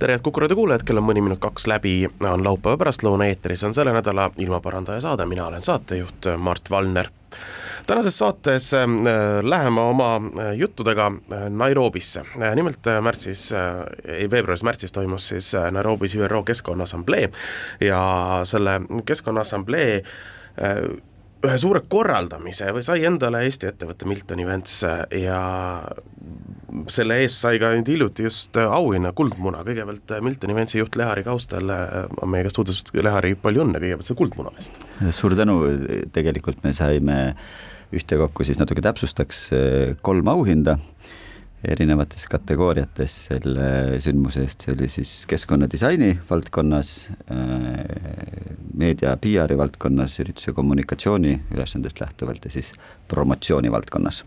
Tere, head Kuku raadio kuulajad, kell on mõni minut kaks läbi, on laupäeva pärastlõuna eetris, on selle nädala ilmaparandaja saade, mina olen saatejuht Mart Valner. tänases saates äh, läheme oma äh, juttudega äh, Nairobisse, nimelt märtsis, veebruaris-märtsis toimus siis Nairobis ÜRO Keskkonnaassamblee ja selle Keskkonnaassamblee ühe suure korraldamise või sai endale Eesti ettevõte Milton Events ja selle eest sai ka nüüd hiljuti just auhinna Kuldmuna, kõigepealt Milton Eventsi juht Lehari Kaustal on meiega stuudios, Lehari, palju õnne kõigepealt selle Kuldmuna eest! suur tänu, tegelikult me saime ühtekokku siis natuke täpsustaks kolm auhinda erinevates kategooriates selle sündmuse eest, see oli siis keskkonnadisaini valdkonnas, meedia PR-i valdkonnas, ürituse kommunikatsiooni ülesandest lähtuvalt ja siis promotsiooni valdkonnas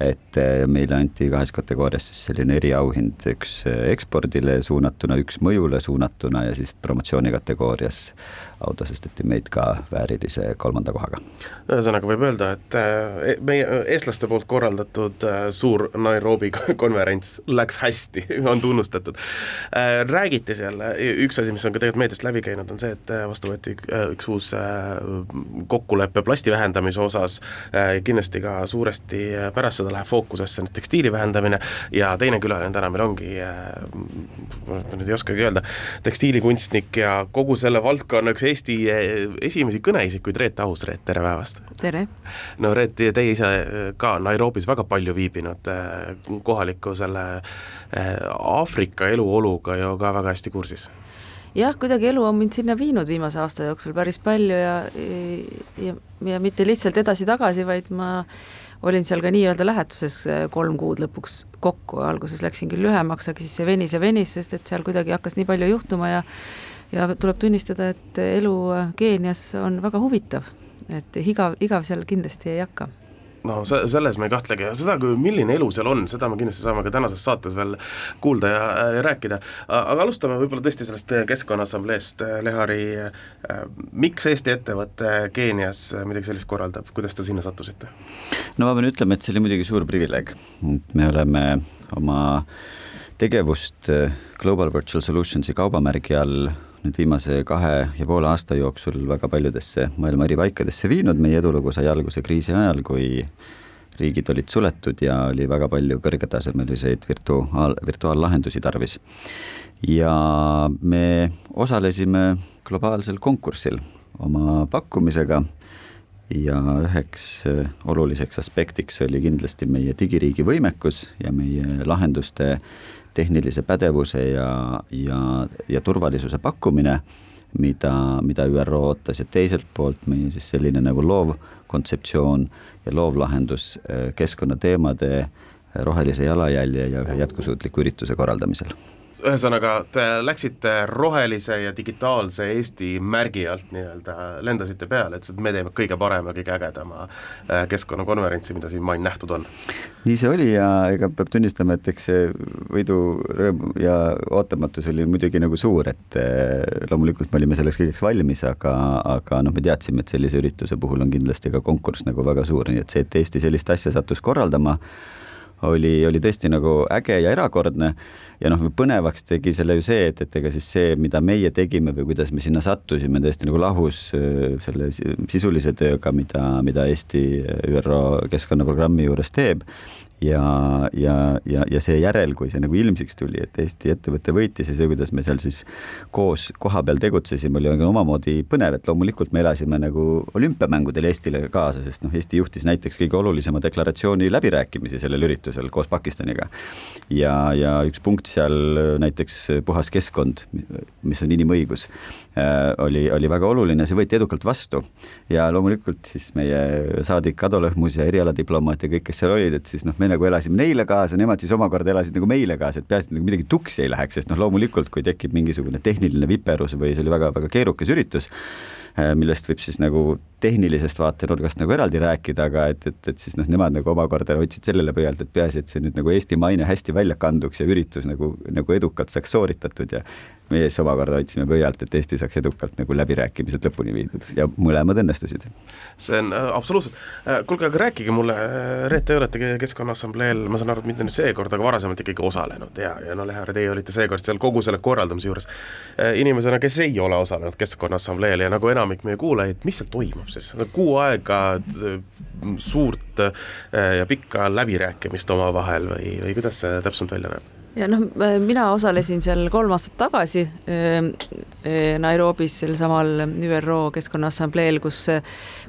et äh, meile anti kahes kategoorias siis selline eriauhind, üks äh, ekspordile suunatuna, üks mõjule suunatuna ja siis promotsiooni kategoorias autasestati meid ka väärilise kolmanda kohaga. ühesõnaga võib öelda, et äh, meie eestlaste poolt korraldatud suur Nairobi konverents läks hästi, on tunnustatud. räägiti seal, üks asi, mis on ka tegelikult meediast läbi käinud, on see, et vastu võeti üks uus kokkulepe plasti vähendamise osas, kindlasti ka suuresti pärast seda läheb fookusesse nüüd tekstiili vähendamine ja teine külaline täna meil ongi äh,, ma nüüd ei oskagi öelda, tekstiilikunstnik ja kogu selle valdkonna üks Eesti äh, esimesi kõneisikuid, Reet Ahus, Reet, tere päevast! tere! no Reet, teie ise ka Nairobis väga palju viibinud, äh, kohaliku selle äh, Aafrika eluoluga ju ka väga hästi kursis jah, kuidagi elu on mind sinna viinud viimase aasta jooksul päris palju ja, ja, ja mitte lihtsalt edasi-tagasi, vaid ma olin seal ka nii-öelda lähetuses äh, kolm kuud lõpuks kokku, alguses läksin küll lühemaks, aga siis see venis ja venis, sest et seal kuidagi hakkas nii palju juhtuma ja ja tuleb tunnistada, et elu äh, Keenias on väga huvitav, et igav, igav seal kindlasti ei hakka no se-, selles me ei kahtlegi ja seda, milline elu seal on, seda me kindlasti saame ka tänases saates veel kuulda ja äh, rääkida. aga alustame võib-olla tõesti sellest äh, Keskkonnaassambleest, äh, Lehari miks Eesti ettevõte Keenias midagi sellist korraldab, kuidas te sinna sattusite? no ma pean ütlema, et see oli muidugi suur privileeg, et me oleme oma tegevust Global Virtual Solutionsi kaubamärgi all nüüd viimase kahe ja poole aasta jooksul väga paljudesse maailma eri paikadesse viinud, meie edulugu sai alguse kriisi ajal, kui riigid olid suletud ja oli väga palju kõrgetasemeliseid virtuaal, virtuaallahendusi tarvis. ja me osalesime globaalsel konkursil oma pakkumisega ja üheks oluliseks aspektiks oli kindlasti meie digiriigi võimekus ja meie lahenduste tehnilise pädevuse ja, ja, ja turvalisuse pakkumine, mida, mida ÜRO ootas. Ja teiselt poolt meie siis selline nagu loov kontseptsioon ja loov lahendus eh, keskkonnateemade rohelise jalajälje ja ühe jätkusuutliku ürituse korraldamisel ühesõnaga, te läksite rohelise ja digitaalse Eesti märgi alt nii-öelda, lendasite peale, ütlesite, et me teeme kõige parema, kõige ägedama äh, keskkonnakonverentsi, mida siin maailm nähtud on. nii see oli ja ega peab tunnistama, et eks see võidurõõm ja ootamatus oli muidugi nagu suur, et äh, loomulikult me olime selleks kõigeks valmis, aga, aga noh, me teadsime, et sellise ürituse puhul on kindlasti ka konkurss nagu väga suur, nii et see, et Eesti sellist asja sattus korraldama, oli, oli tõesti nagu äge ja erakordne. Ja noh, põnevaks tegi selle ju see, et, et ega siis see, mida meie tegime või kuidas me sinna sattusime, täiesti nagu lahus selle sisulise tööga, mida, mida Eesti ÜRO keskkonnaprogrammi juures teeb ja, ja, ja, ja seejärel, kui see nagu ilmsiks tuli, et Eesti ettevõte võitis ja see, kuidas me seal siis koos kohapeal tegutsesime, oli omamoodi põnev, et loomulikult me elasime nagu olümpiamängudel Eestile kaasa, sest noh, Eesti juhtis näiteks kõige olulisema deklaratsiooni läbirääkimisi sellel üritusel koos Pakistaniga. ja, ja üks punkt seal näiteks puhas keskkond mis on inimõigus, oli, oli väga oluline, see võeti edukalt vastu. ja loomulikult siis meie saadik Ado Lõhmus ja erialadiplomaat ja kõik, kes seal olid, et siis noh, me nagu elasime neile kaasa, nemad siis omakorda elasid nagu meile kaasa, et peaasi, et nagu midagi tuksi ei läheks, sest noh, loomulikult kui tekib mingisugune tehniline viperus või see oli väga-väga keerukas üritus, millest võib siis nagu tehnilisest vaatenurgast nagu eraldi rääkida, aga et, et, et siis noh, nemad nagu omakorda hoidsid sellele pöialt, et peaasi, et see nüüd nagu Eesti maine hästi välja kanduks ja üritus nagu, nagu edukalt saaks sooritatud ja meie siis omakorda hoidsime pöialt, et Eesti saaks edukalt nagu läbirääkimised lõpuni viidud ja mõlemad õnnestusid. see on äh, absoluutselt, äh, kuulge, aga rääkige mulle, äh, Reet, te olete Keskkonnaassambleel, ma saan aru, et mitte nüüd seekord, aga varasemalt ikkagi osalenud ja, ja no Lehar, teie olite seekord seal kogu selle korraldamise juures äh,. inimesena, kes ei ole osalenud Keskkonnaassambleel ja nagu enamik meie kuulajaid, mis seal toimub siis, kuu aega äh, suurt äh, ja pikka läbirääkimist omavahel või, või kuidas see täpsemalt välja näeb? ja noh, mina osalesin seal kolm aastat tagasi Nairobis sel samal ÜRO Keskkonnaaassambleel, kus,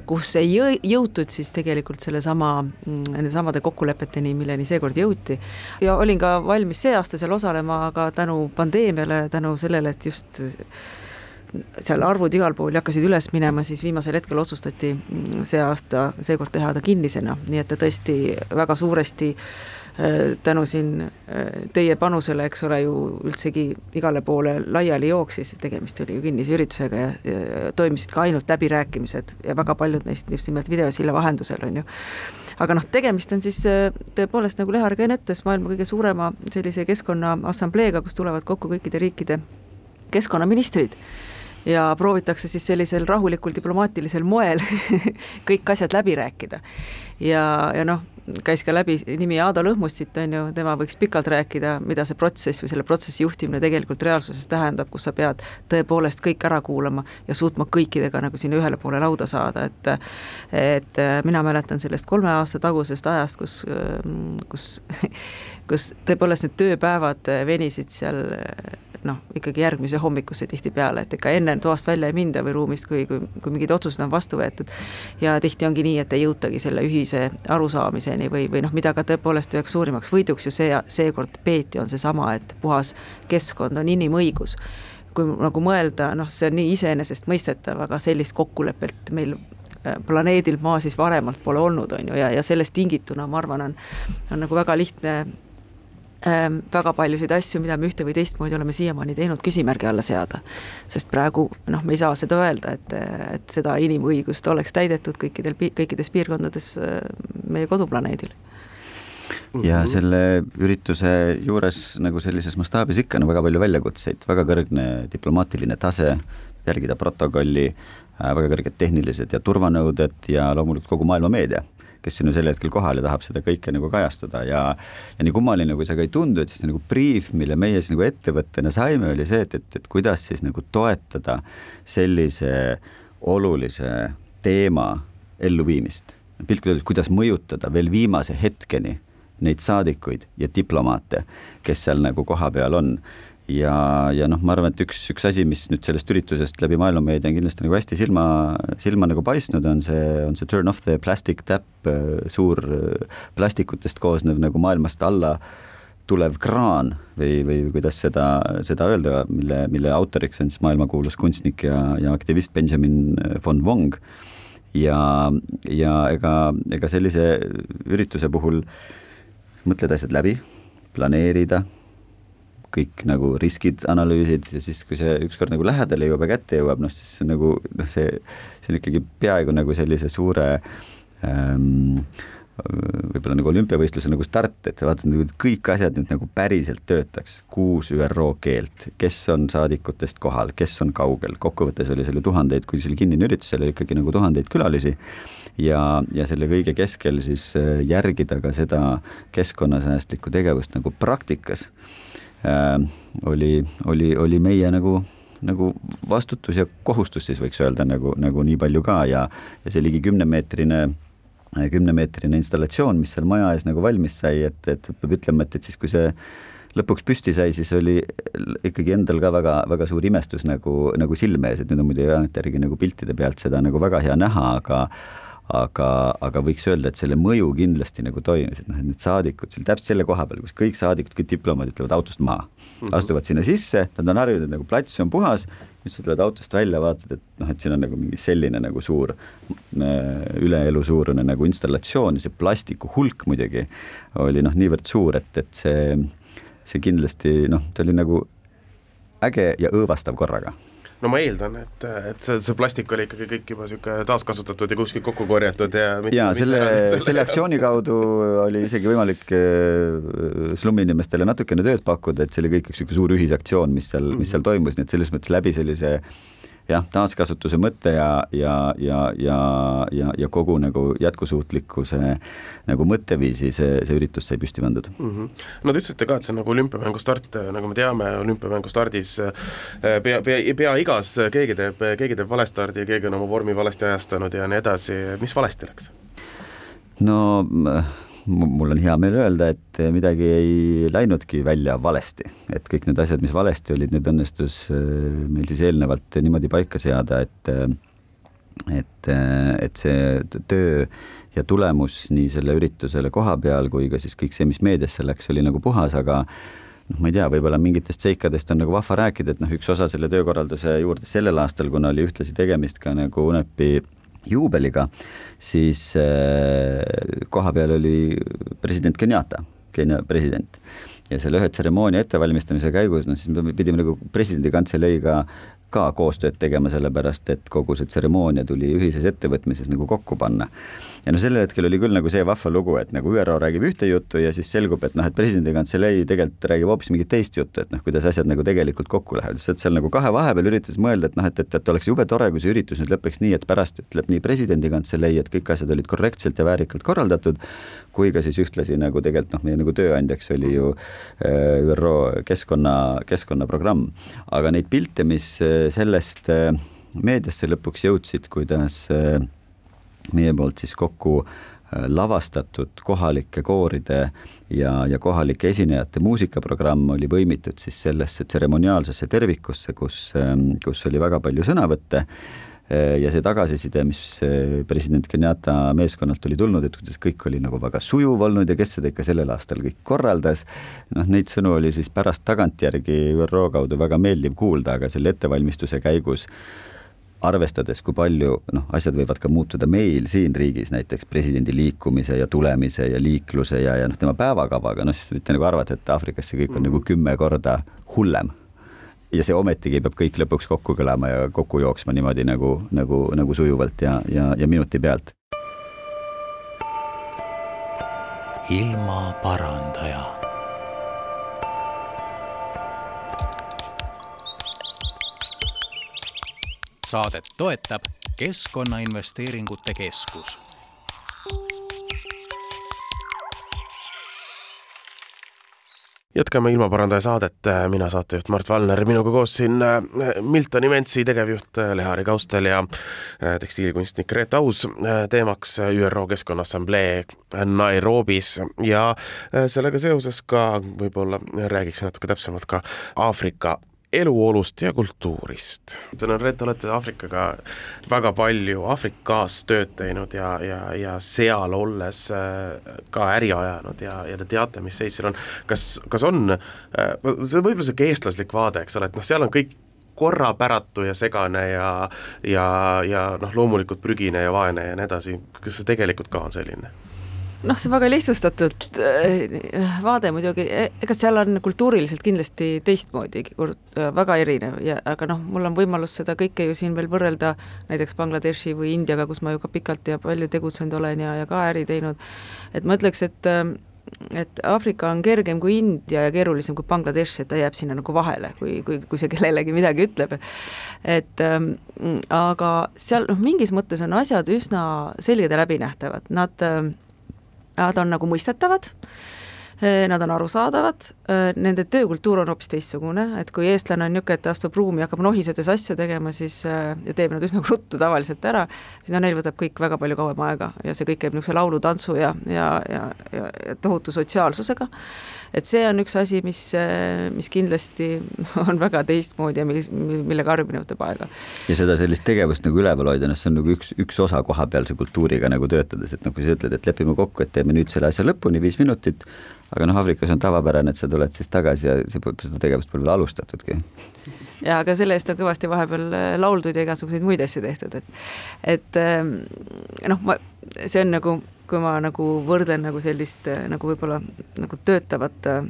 kus ei jõutud siis tegelikult sellesama, nende samade kokkulepeteni, milleni seekord jõuti. ja olin ka valmis see aasta seal osalema, aga tänu pandeemiale, tänu sellele, et just seal arvud igal pool hakkasid üles minema, siis viimasel hetkel otsustati see aasta, seekord teha ta kinnisena, nii et ta tõesti väga suuresti äh, tänu siin äh, teie panusele, eks ole, ju üldsegi igale poole laiali jooksis, tegemist oli ju kinnise üritusega ja, ja toimusid ka ainult läbirääkimised ja väga paljud neist just nimelt videosilla vahendusel, on ju. Aga noh, tegemist on siis äh, tõepoolest, nagu Lehar ka enne ütles, maailma kõige suurema sellise keskkonnaassambleega, kus tulevad kokku kõikide riikide keskkonnaministrid ja proovitakse siis sellisel rahulikul diplomaatilisel moel kõik asjad läbi rääkida. ja, ja noh, käis ka läbi nimi Aado Lõhmust siit, on ju, tema võiks pikalt rääkida, mida see protsess või selle protsessi juhtimine tegelikult reaalsuses tähendab, kus sa pead tõepoolest kõik ära kuulama ja suutma kõikidega nagu sinna ühele poole lauda saada, et et mina mäletan sellest kolme aasta tagusest ajast, kus, kus kus tõepoolest need tööpäevad venisid seal noh, ikkagi järgmise hommikusse tihtipeale, et ega enne toast välja ei minda või ruumist, kui, kui, kui mingid otsused on vastu võetud. ja tihti ongi nii, et ei jõutagi selle ühise arusaamiseni või, või noh, mida ka tõepoolest üheks suurimaks võiduks ju see, seekord peeti, on seesama, et puhas keskkond on inimõigus kui nagu mõelda, noh, see on nii iseenesestmõistetav, aga sellist kokkulepet meil äh, planeedil Maa siis varemalt pole olnud, on ju, ja, ja sellest tingituna ma arvan, on, on nagu väga lihtne väga paljusid asju, mida me ühte või teistmoodi oleme siiamaani teinud, küsimärgi alla seada. sest praegu noh, me ei saa seda öelda, et, et seda inimõigust oleks täidetud kõikidel, kõikides piirkondades äh, meie koduplaneedil. Ja selle ürituse juures nagu sellises mastaabis ikka on väga palju väljakutseid, väga kõrgne diplomaatiline tase, järgida protokolli, äh, väga kõrged tehnilised ja turvanõuded ja loomulikult kogu maailma meedia kes on ju sel hetkel kohal ja tahab seda kõike nagu kajastada ja ja nii kummaline, kui see ka ei tundu, et siis nagu briif, mille meie siis nagu ettevõttena saime, oli see, et, et, et kuidas siis nagu toetada sellise olulise teema elluviimist. piltlikult öeldes, kuidas mõjutada veel viimase hetkeni neid saadikuid ja diplomaate, kes seal nagu kohapeal on ja, ja noh, ma arvan, et üks, üks asi, mis nüüd sellest üritusest läbi maailmameedia on kindlasti nagu hästi silma, silma nagu paistnud, on see, on see turn off the plastic tap, äh, suur äh, plastikutest koosnev nagu maailmast alla tulev kraan või, või kuidas seda, seda öelda, mille, mille autoriks on siis maailmakuulus kunstnik ja, ja aktivist Benjamin von Wong. ja, ja ega, ega sellise ürituse puhul mõtled asjad läbi, planeerida kõik nagu riskid, analüüsid ja siis, kui see ükskord nagu lähedale jõuab ja kätte jõuab, noh siis nagu noh, see, see on ikkagi peaaegu nagu sellise suure ähm, võib-olla nagu olümpiavõistluse nagu start, et sa vaatad nagu kõik asjad nüüd nagu päriselt töötaks, kuus ÜRO keelt, kes on saadikutest kohal, kes on kaugel, kokkuvõttes oli seal ju tuhandeid, kui see oli kinnine üritus, seal oli ikkagi nagu tuhandeid külalisi. Ja, ja selle kõige keskel siis äh, järgida ka seda keskkonnasäästlikku tegevust nagu praktikas oli, oli, oli meie nagu nagu vastutus ja kohustus siis võiks öelda nagu, nagu nii palju ka ja, ja see ligi kümnemeetrine kümnemeetrine installatsioon, mis seal maja ees nagu valmis sai, et, et peab ütlema, et, et siis, kui see lõpuks püsti sai, siis oli ikkagi endal ka väga, väga suur imestus nagu, nagu silme ees, et nüüd on muidu tagantjärgi nagu piltide pealt seda nagu väga hea näha, aga aga, aga võiks öelda, et selle mõju kindlasti nagu toimis, et noh, et need saadikud seal täpselt selle koha peal, kus kõik saadikud, kõik diplomaadid tulevad autost maha mm, -hmm. astuvad sinna sisse, nad on harjunud, et nagu plats on puhas, nüüd sa tuled autost välja, vaatad, et noh, et siin on nagu mingi selline nagu suur, üle elu suurune nagu installatsioon ja see plastiku hulk muidugi oli noh, niivõrd suur, et, et see, see kindlasti noh, ta oli nagu äge ja õõvastav korraga no ma eeldan, et, et see, see plastik oli ikkagi kõik juba niisugune taaskasutatud ja kuskilt kokku korjatud ja ja selle, selle, selle aktsiooni kaudu oli isegi võimalik äh, slummi inimestele natukene tööd pakkuda, et see oli kõik üks niisugune suur ühisaktsioon, mis seal, mis seal toimus, nii et selles mõttes läbi sellise jah, taaskasutuse mõte ja, ja, ja, ja, ja, ja kogu nagu jätkusuutlikkuse nagu mõtteviisi see, see üritus sai püsti pandud mm. -hmm. no te ütlesite ka, et see on nagu olümpiamängu start, nagu me teame, olümpiamängu stardis eh, pea, pea, pea igas keegi teeb, keegi teeb valestardi, keegi on oma vormi valesti ajastanud ja nii edasi, mis valesti läks? no mul on hea meel öelda, et midagi ei läinudki välja valesti, et kõik need asjad, mis valesti olid, need õnnestus äh, meil siis eelnevalt niimoodi paika seada, et äh, et, äh, et see töö ja tulemus nii selle üritusele koha peal kui ka siis kõik see, mis meediasse läks, oli nagu puhas, aga noh, ma ei tea, võib-olla mingitest seikadest on nagu vahva rääkida, et noh, üks osa selle töökorralduse juurde sellel aastal, kuna oli ühtlasi tegemist ka nagu UNEP-i juubeliga, siis äh, kohapeal oli president Kenyatta, Keenia president. Ja selle ühe tseremoonia ettevalmistamise käigus, no siis me pidime nagu presidendi kantseleiga ka koostööd tegema, sellepärast et kogu see tseremoonia tuli ühises ettevõtmises nagu kokku panna ja no sellel hetkel oli küll nagu see vahva lugu, et nagu ÜRO räägib ühte juttu ja siis selgub, et noh, et presidendi kantselei tegelikult räägib hoopis mingit teist juttu, et noh, kuidas asjad nagu tegelikult kokku lähevad, lihtsalt seal nagu kahe vahepeal üritas mõelda, et noh, et, et, et oleks jube tore, kui see üritus nüüd lõpeks nii, et pärast ütleb nii presidendi kantselei, et kõik asjad olid korrektselt ja väärikalt korraldatud, kui ka siis ühtlasi nagu tegelikult noh, meie nagu tööandjaks oli ju äh, ÜRO keskkonna, keskkonnaprogramm. aga neid pilte, mis äh, sellest äh, meediasse lõpuks jõudsid, kuidas äh, meie poolt siis kokku äh, lavastatud kohalike kooride ja, ja kohalike esinejate muusikaprogramm oli põimitud siis sellesse tseremoniaalsesse tervikusse, kus, kus oli väga palju sõnavõtte ja see tagasiside, mis äh, president Kenyatta meeskonnalt oli tulnud, et kuidas kõik oli nagu väga sujuv olnud ja kes seda ikka sellel aastal kõik korraldas, noh, neid sõnu oli siis pärast tagantjärgi ÜRO kaudu väga meeldiv kuulda, aga selle ettevalmistuse käigus arvestades, kui palju noh, asjad võivad ka muutuda meil siin riigis, näiteks presidendi liikumise ja tulemise ja liikluse ja, ja noh, tema päevakavaga, noh siis võite nagu arvata, et Aafrikas see kõik on mm -hmm. nagu kümme korda hullem. Ja see ometigi peab kõik lõpuks kokku kõlama ja kokku jooksma niimoodi nagu, nagu, nagu sujuvalt ja, ja, ja minuti pealt. ilmaparandaja saadet toetab Keskkonnainvesteeringute Keskus. Jätkame ilmaparandaja saadet, mina saatejuht Mart Valner, minuga koos siin äh, Milton Eventsi tegevjuht äh, Lehari Kaustel ja äh, tekstiilikunstnik Reet Aus, teemaks ÜRO Keskkonnaassamblee Nairobis. Ja sellega seoses ka võib-olla räägiks natuke täpsemalt ka Aafrika eluolust ja kultuurist. tänan, Reet, olete Aafrikaga väga palju Aafrikas tööd teinud ja, ja, ja seal olles äh, ka äri ajanud ja, ja te teate, mis seis seal on. kas, kas on, äh, see on võib-olla niisugune eestlaslik vaade, eks ole, et noh, seal on kõik korrapäratu ja segane ja, ja, ja noh, loomulikult prügine ja vaene ja nii edasi, kas see tegelikult ka on selline? Noh, see on väga lihtsustatud äh, vaade muidugi, e, ega seal on kultuuriliselt kindlasti teistmoodi väga erinev ja aga noh, mul on võimalus seda kõike ju siin veel võrrelda näiteks Bangladeshi või Indiaga, kus ma ju ka pikalt ja palju tegutsenud olen ja, ja ka äri teinud, et ma ütleks, et äh, et Aafrika on kergem kui India ja keerulisem kui Bangladesh, et ta jääb sinna nagu vahele, kui, kui, kui see kellelegi midagi ütleb. et ähm, aga seal noh, mingis mõttes on asjad üsna selged ja läbinähtavad, nad äh, Nad on nagu mõistetavad, eh, nad on arusaadavad, eh, nende töökultuur on hoopis teistsugune, et kui eestlane on niisugune, et ta astub ruumi ja hakkab nohisedes asju tegema, siis eh, ja teeb nad üsna ruttu tavaliselt ära, siis no neil võtab kõik väga palju kauem aega ja see kõik käib niisuguse laulu, tantsu ja, ja, ja, ja, ja tohutu sotsiaalsusega. Et see on üks asi, mis, mis kindlasti on väga teistmoodi ja mis, millega harjumine võtab aega. ja seda sellist tegevust nagu üleval hoida, noh, see on nagu üks, üks osa kohapealse kultuuriga nagu töötades, et noh, kui sa ütled, et lepime kokku, et teeme nüüd selle asja lõpuni, viis minutit, aga noh, Aafrikas on tavapärane, et sa tuled siis tagasi ja see, seda tegevust pole veel alustatudki. ja aga selle eest on kõvasti vahepeal äh, lauldud ja igasuguseid muid asju tehtud, et, et ähm, noh, ma, see on nagu kui ma nagu võrdlen nagu sellist äh, nagu võib-olla nagu töötavat äh,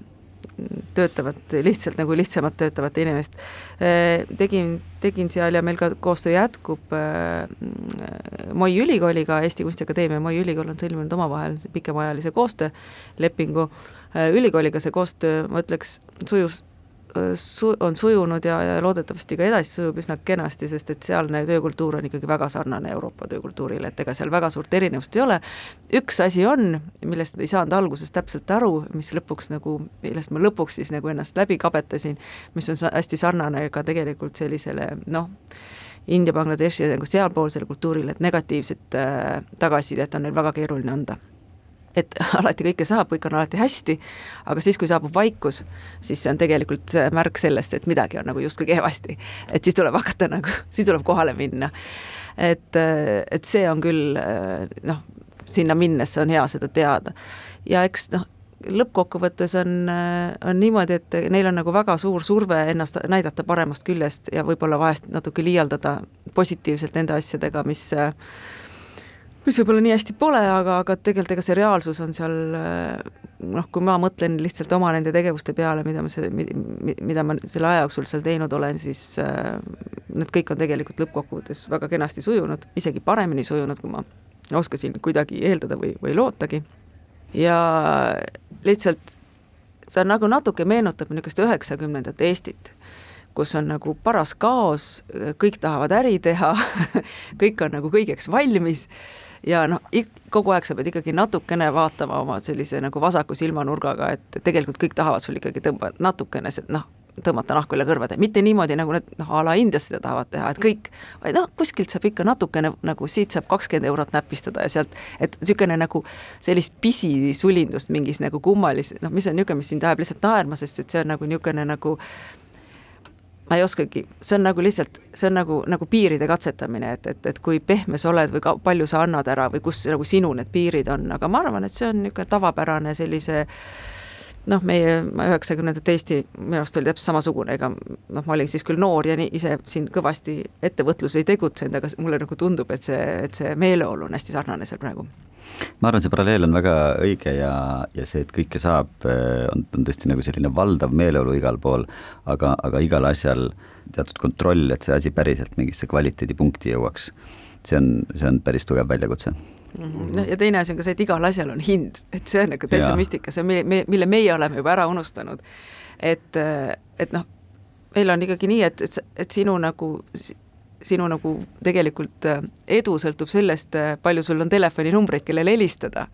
töötavat, lihtsalt nagu lihtsamalt töötavat inimest. Äh, tegin, tegin seal ja meil ka koostöö jätkub Moi ülikooliga, Eesti Kunstiakadeemia ja Moi ülikool on sõlminud omavahel pikemaajalise koostöölepingu. ülikooliga see koostöö, ma ütleks, sujus su-, on sujunud ja, ja loodetavasti ka edasi sujub üsna kenasti, sest et sealne töökultuur on ikkagi väga sarnane Euroopa töökultuurile, et ega seal väga suurt erinevust ei ole. üks asi on, millest ei saanud alguses täpselt aru, mis lõpuks nagu, millest ma lõpuks siis nagu ennast läbi kabetasin, mis on hästi sarnane ka tegelikult sellisele noh, India, Bangladeshi nagu sealpoolsele kultuurile, et negatiivset äh, tagasisidet on neil väga keeruline anda et alati kõike saab, kõik on alati hästi, aga siis, kui saabub vaikus, siis see on tegelikult märk sellest, et midagi on nagu justkui kehvasti. et siis tuleb hakata nagu, siis tuleb kohale minna. et, et see on küll noh, sinna minnes on hea seda teada. ja eks noh, lõppkokkuvõttes on, on niimoodi, et neil on nagu väga suur surve ennast näidata paremast küljest ja võib-olla vahest natuke liialdada positiivselt nende asjadega, mis mis võib-olla nii hästi pole, aga, aga tegelikult ega see reaalsus on seal noh, kui ma mõtlen lihtsalt oma nende tegevuste peale, mida ma mida ma selle aja jooksul seal teinud olen, siis äh, need kõik on tegelikult lõppkokkuvõttes väga kenasti sujunud, isegi paremini sujunud, kui ma oskasin kuidagi eeldada või, või lootagi. ja lihtsalt see nagu natuke meenutab niisugust üheksakümnendate Eestit kus on nagu paras kaos, kõik tahavad äri teha kõik on nagu kõigeks valmis ja noh, kogu aeg sa pead ikkagi natukene vaatama oma sellise nagu vasaku silmanurgaga, et tegelikult kõik tahavad sul ikkagi tõmba-, natukene noh, tõmmata nahku üle kõrvade, mitte niimoodi, nagu need noh, a la Indias seda tahavad teha, et kõik, vaid noh, kuskilt saab ikka natukene nagu siit saab kakskümmend eurot näpistada ja sealt, et niisugune nagu sellist pisisulindust mingis nagu kummalis-, noh, mis on niisugune, mis sind ajab lihtsalt naerma, sest et see on nagu niisugune nagu ma ei oskagi, see on nagu lihtsalt, see on nagu, nagu piiride katsetamine, et, et, et kui pehme sa oled või ka palju sa annad ära või kus nagu sinu need piirid on, aga ma arvan, et see on niisugune tavapärane sellise noh, meie üheksakümnendate Eesti minu arust oli täpselt samasugune, ega noh, ma olin siis küll noor ja nii ise siin kõvasti ettevõtlus ei tegutsenud, aga mulle nagu tundub, et see, et see meeleolu on hästi sarnane seal praegu. Ma arvan, see paralleel on väga õige ja, ja see, et kõike saab, on, on tõesti nagu selline valdav meeleolu igal pool, aga, aga igal asjal teatud kontroll, et see asi päriselt mingisse kvaliteedipunkti jõuaks, see on, see on päris tugev väljakutse noh, ja teine asi on ka see, et igal asjal on hind, et see on nagu täitsa müstika, see on mille, mille meie oleme juba ära unustanud. et, et noh, meil on ikkagi nii, et, et, et sinu nagu sinu nagu tegelikult edu sõltub sellest, palju sul on telefoninumbreid, kellele helistada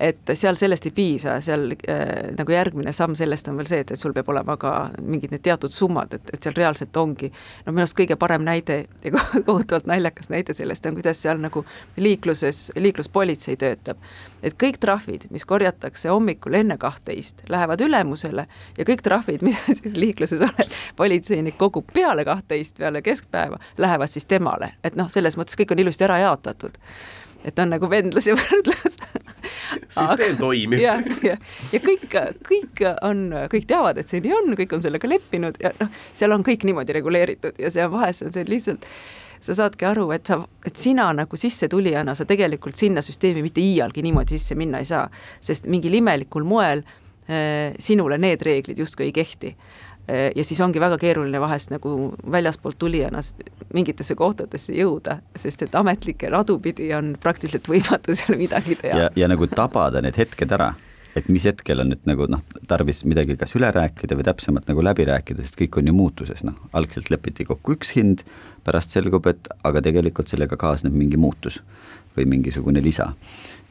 et seal sellest ei piisa, seal äh, nagu järgmine samm sellest on veel see, et, et sul peab olema ka mingid need teatud summad, et, et seal reaalselt ongi no minu arust kõige parem näide ja kohutavalt naljakas näide sellest on, kuidas seal nagu liikluses, liikluspolitsei töötab. et kõik trahvid, mis korjatakse hommikul enne kahtteist, lähevad ülemusele ja kõik trahvid, mida siis liikluses olev politseinik kogub peale kahtteist, peale keskpäeva, lähevad siis temale, et noh, selles mõttes kõik on ilusti ära jaotatud et on nagu vendlus ja võrdlus. Süsteem toimib. ja, ja, ja kõik, kõik on, kõik teavad, et see nii on, kõik on sellega leppinud ja noh, seal on kõik niimoodi reguleeritud ja see vahest on see lihtsalt sa saadki aru, et sa, et sina nagu sissetulijana, sa tegelikult sinna süsteemi mitte iialgi niimoodi sisse minna ei saa, sest mingil imelikul moel äh, sinule need reeglid justkui ei kehti ja siis ongi väga keeruline vahest nagu väljaspoolt tulijana mingitesse kohtadesse jõuda, sest et ametlikke radu pidi on praktiliselt võimatu seal midagi teha. ja, ja nagu tabada need hetked ära, et mis hetkel on nüüd nagu noh, tarvis midagi kas üle rääkida või täpsemalt nagu läbi rääkida, sest kõik on ju muutuses, noh, algselt lepiti kokku üks hind, pärast selgub, et aga tegelikult sellega kaasneb mingi muutus või mingisugune lisa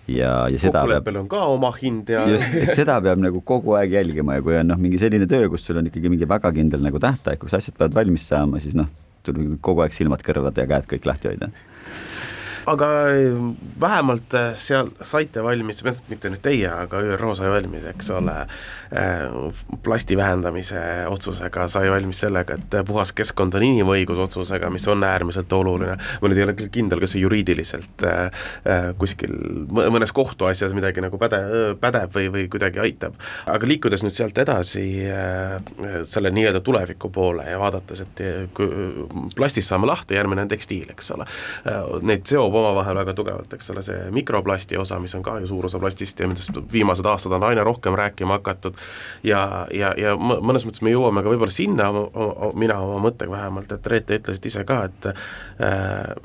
ja, ja seda kokkuleppel on ka oma hind ja just, et seda peab nagu kogu aeg jälgima ja kui on noh, mingi selline töö, kus sul on ikkagi mingi väga kindel nagu tähtaeg, kus asjad peavad valmis saama, siis noh, tuleb kogu aeg silmad, kõrvad ja käed kõik lahti hoida aga äh, vähemalt äh, seal saite valmis, mitte nüüd teie, aga ÜRO sai valmis, eks ole, plasti vähendamise otsusega, sai valmis sellega, et puhas keskkond on inimõigus otsusega, mis on äärmiselt oluline, ma nüüd ei ole küll kindel, kas see juriidiliselt kuskil mõnes kohtuasjas midagi nagu päde-, pädeb või, või kuidagi aitab. aga liikudes nüüd sealt edasi selle nii-öelda tuleviku poole ja vaadates, et plastist saame lahti, järgmine on tekstiil, eks ole, neid seob omavahel väga tugevalt, eks ole, see mikroplasti osa, mis on ka ju suur osa plastist ja millest viimased aastad on aina rohkem rääkima hakatud, ja, ja, ja mõnes mõttes me jõuame ka võib-olla sinna, mina oma mõttega vähemalt, et Reet, te ütlesite ise ka, et äh,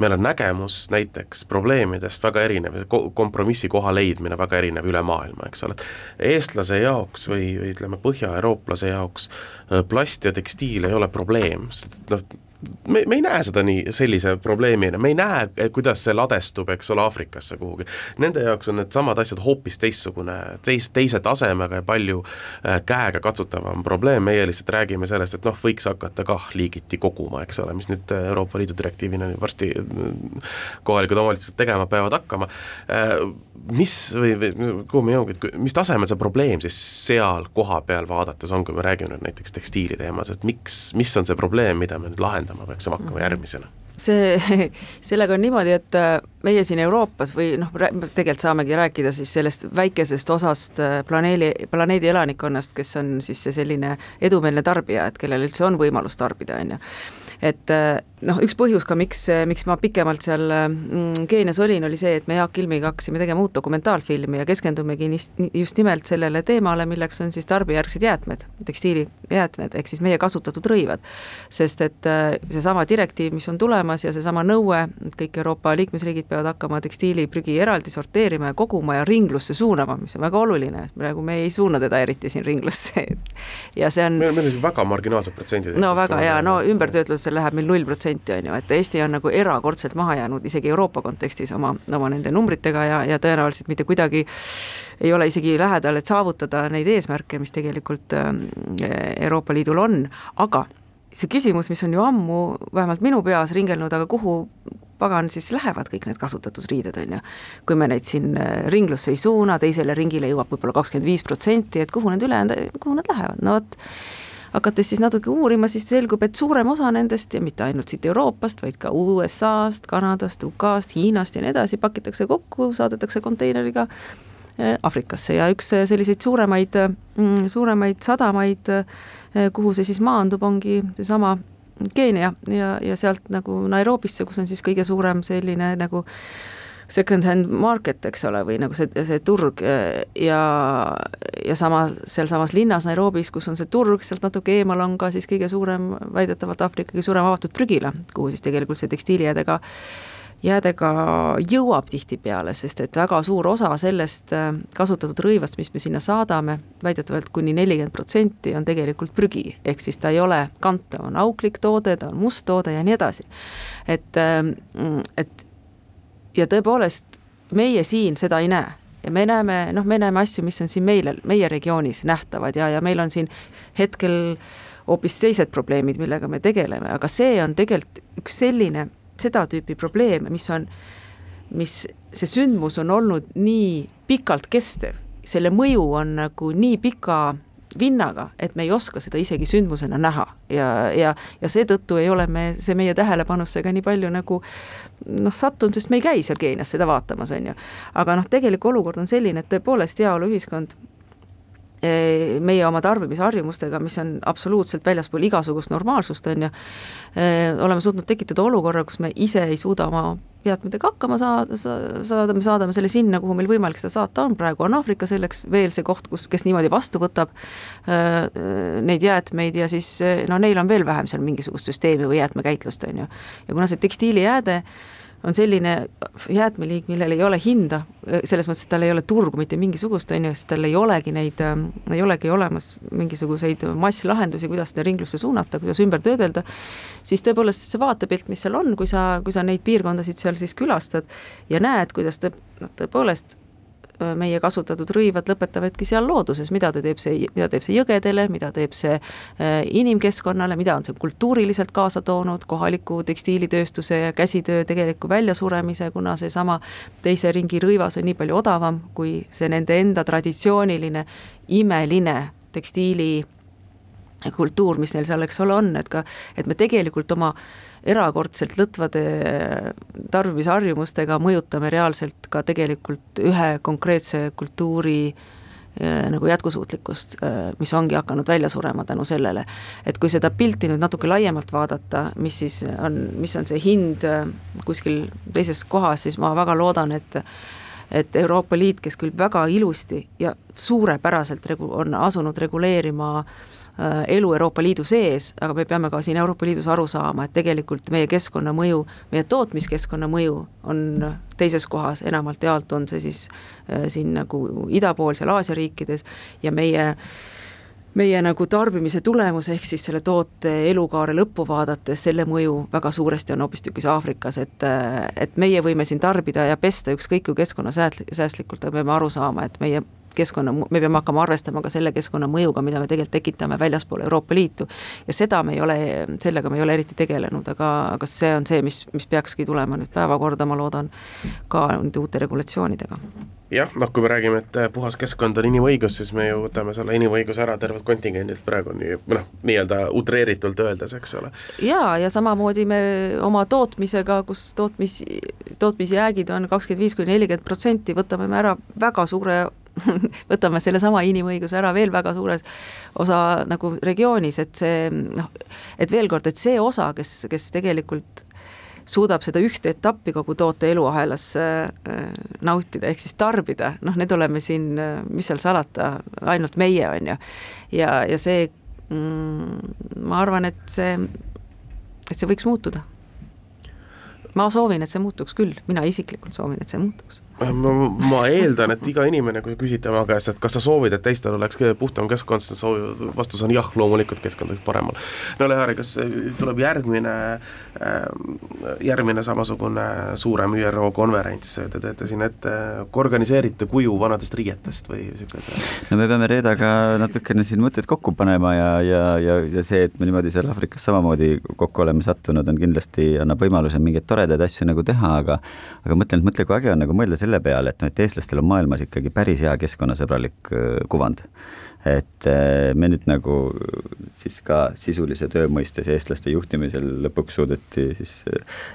meil on nägemus näiteks probleemidest väga erinev, kompromissi koha leidmine väga erinev üle maailma, eks ole, et eestlase jaoks või, või ütleme, põhjaeurooplase jaoks äh, plast ja tekstiil ei ole probleem, sest noh, me, me ei näe seda nii, sellise probleemina, me ei näe, kuidas see ladestub, eks ole, Aafrikasse kuhugi. Nende jaoks on needsamad asjad hoopis teistsugune, teis-, teise tasemega ja palju äh, käega katsutavam probleem, meie lihtsalt räägime sellest, et noh, võiks hakata kah liigiti koguma, eks ole, mis nüüd Euroopa Liidu direktiivina varsti äh, kohalikud omavalitsused tegema peavad hakkama. Äh,, mis või, või kuhu me jõuame, et mis tasemel see probleem siis seal kohapeal vaadates on, kui me räägime nüüd näiteks tekstiili teemas, et miks, mis on see probleem, mida me nüüd lahendama peaksime hakkama järgmisena? see, sellega on niimoodi, et äh, meie siin Euroopas või noh, tegelikult saamegi rääkida siis sellest väikesest osast äh, planeedi, planeedi elanikkonnast, kes on siis see selline edumeelne tarbija, et kellel üldse on võimalus tarbida, on ju et äh, noh, üks põhjus ka, miks, miks ma pikemalt seal mm, Keenias olin, oli see, et me Jaak Ilmiga hakkasime tegema uut dokumentaalfilmi ja keskendumegi just nimelt sellele teemale, milleks on siis tarbijärgsed jäätmed, tekstiilijäätmed, ehk siis meie kasutatud rõivad. sest et äh, seesama direktiiv, mis on tulemas ja seesama nõue, et kõik Euroopa liikmesriigid peavad hakkama tekstiiliprügi eraldi sorteerima ja koguma ja ringlusse suunama, mis on väga oluline, praegu me ei suuna teda eriti siin ringlusse ja see on meil, meil on siin väga marginaalsed protsendid. no väga hea, no ümbertöötlus see läheb meil null protsenti, on ju, et Eesti on nagu erakordselt maha jäänud isegi Euroopa kontekstis oma, oma nende numbritega ja, ja tõenäoliselt mitte kuidagi ei ole isegi lähedal, et saavutada neid eesmärke, mis tegelikult ähm, Euroopa Liidul on, aga see küsimus, mis on ju ammu vähemalt minu peas ringelnud, aga kuhu pagan siis lähevad kõik need kasutatud riided, on ju. kui me neid siin äh, ringlusse ei suuna, teisele ringile jõuab võib-olla kakskümmend viis protsenti, et kuhu need ülejäänud, kuhu nad lähevad, no vot hakates siis natuke uurima, siis selgub, et suurem osa nendest ja mitte ainult siit Euroopast, vaid ka USA-st, Kanadast, UK-st, Hiinast ja nii edasi, pakitakse kokku, saadetakse konteineriga eh, Aafrikasse. Ja üks eh, selliseid suuremaid, mm, suuremaid sadamaid, eh, kuhu see siis maandub, ongi seesama Keenia ja, ja sealt nagu Nairobisse, kus on siis kõige suurem selline nagu äh, second-hand market, eks ole, või nagu see, see turg ja, ja sama, sealsamas linnas Nairobis, kus on see turg, sealt natuke eemal on ka siis kõige suurem, väidetavalt Aafrika kõige suurem avatud prügila, kuhu siis tegelikult see tekstiilijäädega jäädega jõuab tihtipeale, sest et väga suur osa sellest äh, kasutatud rõivast, mis me sinna saadame, väidetavalt kuni nelikümmend protsenti on tegelikult prügi, ehk siis ta ei ole kantav, on auklik toode, ta on must toode ja nii edasi. et, ähm, et ja tõepoolest, meie siin seda ei näe. Ja me näeme, noh, me näeme asju, mis on siin meile, meie regioonis nähtavad ja, ja meil on siin hetkel hoopis teised probleemid, millega me tegeleme, aga see on tegelikult üks selline, seda tüüpi probleem, mis on, mis, see sündmus on olnud nii pikalt kestev, selle mõju on nagu nii pika vinnaga, et me ei oska seda isegi sündmusena näha. Ja, ja, ja seetõttu ei ole me, see meie tähelepanusse ka nii palju nagu noh, sattunud, sest me ei käi seal Keenias seda vaatamas, on ju. aga noh, tegelik olukord on selline, et tõepoolest heaoluühiskond Eh, meie oma tarbimisharjumustega, mis on absoluutselt väljaspool igasugust normaalsust, on ju, eh, oleme suutnud tekitada olukorra, kus me ise ei suuda oma jäätmetega hakkama saada, saada, me saadame selle sinna, kuhu meil võimalik seda saata on, praegu on Aafrika selleks veel see koht, kus, kes niimoodi vastu võtab neid jäätmeid ja siis no neil on veel vähem seal mingisugust süsteemi või jäätmekäitlust, on ju. ja kuna see tekstiilijääde äh, on selline jäätmeliik, millel ei ole hinda, selles mõttes, et tal ei ole turgu mitte mingisugust, on ju, sest tal ei olegi neid, ei olegi olemas mingisuguseid masslahendusi, kuidas seda ringlusse suunata, kuidas ümber töödelda, siis tõepoolest see vaatepilt, mis seal on, kui sa, kui sa neid piirkondasid seal siis külastad ja näed, kuidas tõe-, noh tõepoolest meie kasutatud rõivad lõpetavadki seal looduses, mida ta teeb see, mida teeb see jõgedele, mida teeb see äh, inimkeskkonnale, mida on see kultuuriliselt kaasa toonud, kohaliku tekstiilitööstuse ja käsitöö tegeliku väljasuremise, kuna seesama teise ringi rõivas on nii palju odavam kui see nende enda traditsiooniline imeline tekstiili kultuur, mis neil seal, eks ole, on, et ka, et me tegelikult oma erakordselt lõtvade tarbimisharjumustega mõjutame reaalselt ka tegelikult ühe konkreetse kultuuri äh, nagu jätkusuutlikkust, äh, mis ongi hakanud välja surema tänu sellele. et kui seda pilti nüüd natuke laiemalt vaadata, mis siis on, mis on see hind äh, kuskil teises kohas, siis ma väga loodan, et et Euroopa Liit, kes küll väga ilusti ja suurepäraselt regu-, on asunud reguleerima äh, Äh, elu Euroopa Liidu sees, aga me peame ka siin Euroopa Liidus aru saama, et tegelikult meie keskkonna mõju, meie tootmiskeskkonna mõju on teises kohas, enamalt jaolt on see siis äh, siin nagu ida pool, seal Aasia riikides ja meie meie nagu tarbimise tulemus, ehk siis selle toote elukaare lõppu vaadates, selle mõju väga suuresti on hoopistükkis Aafrikas, et et meie võime siin tarbida ja pesta ükskõik kui keskkonnasäästlikult, aga peame aru saama, et meie keskkonna, me peame hakkama arvestama ka selle keskkonna mõjuga, mida me tegelikult tekitame väljaspool Euroopa Liitu. ja seda me ei ole, sellega me ei ole eriti tegelenud, aga, aga see on see, mis, mis peakski tulema nüüd päevakorda, ma loodan, ka nende uute regulatsioonidega jah, noh, kui me räägime, et puhas keskkond on inimõigus, siis me ju võtame selle inimõiguse ära tervelt kontingendilt praegu nii, noh, nii-öelda utreeritult öeldes, eks ole. jaa, ja samamoodi me oma tootmisega, kus tootmis, tootmisjäägid on kakskümmend viis kuni nelikümmend protsenti, võtame me ära väga suure võtame sellesama inimõiguse ära veel väga suures osa nagu regioonis, et see noh, et veel kord, et see osa, kes, kes tegelikult suudab seda ühte etappi kogu toote eluahelas äh, nautida, ehk siis tarbida, noh, need oleme siin, mis seal salata, ainult meie, on ju. ja, ja see mm,, ma arvan, et see, et see võiks muutuda. ma soovin, et see muutuks küll, mina isiklikult soovin, et see muutuks ma, ma eeldan, et iga inimene, kui sa küsid tema käest, et kas sa soovid, et teistel oleks puhtam keskkond, siis soovi, vastus on jah, loomulikult keskkond võiks paremal. no Lehari, kas tuleb järgmine, äh, järgmine samasugune suurem ÜRO konverents, te teete siin ette, organiseerite kuju vanadest riietest või niisuguse? no me peame Reedaga natukene siin mõtteid kokku panema ja, ja, ja, ja see, et me niimoodi seal Aafrikas samamoodi kokku oleme sattunud, on kindlasti, annab võimaluse mingeid toredaid asju nagu teha, aga aga mõtlen, et mõtle, kui äge on nagu mõelda selle peale, et noh, et eestlastel on maailmas ikkagi päris hea keskkonnasõbralik kuvand. et me nüüd nagu siis ka sisulise töö mõistes eestlaste juhtimisel lõpuks suudeti siis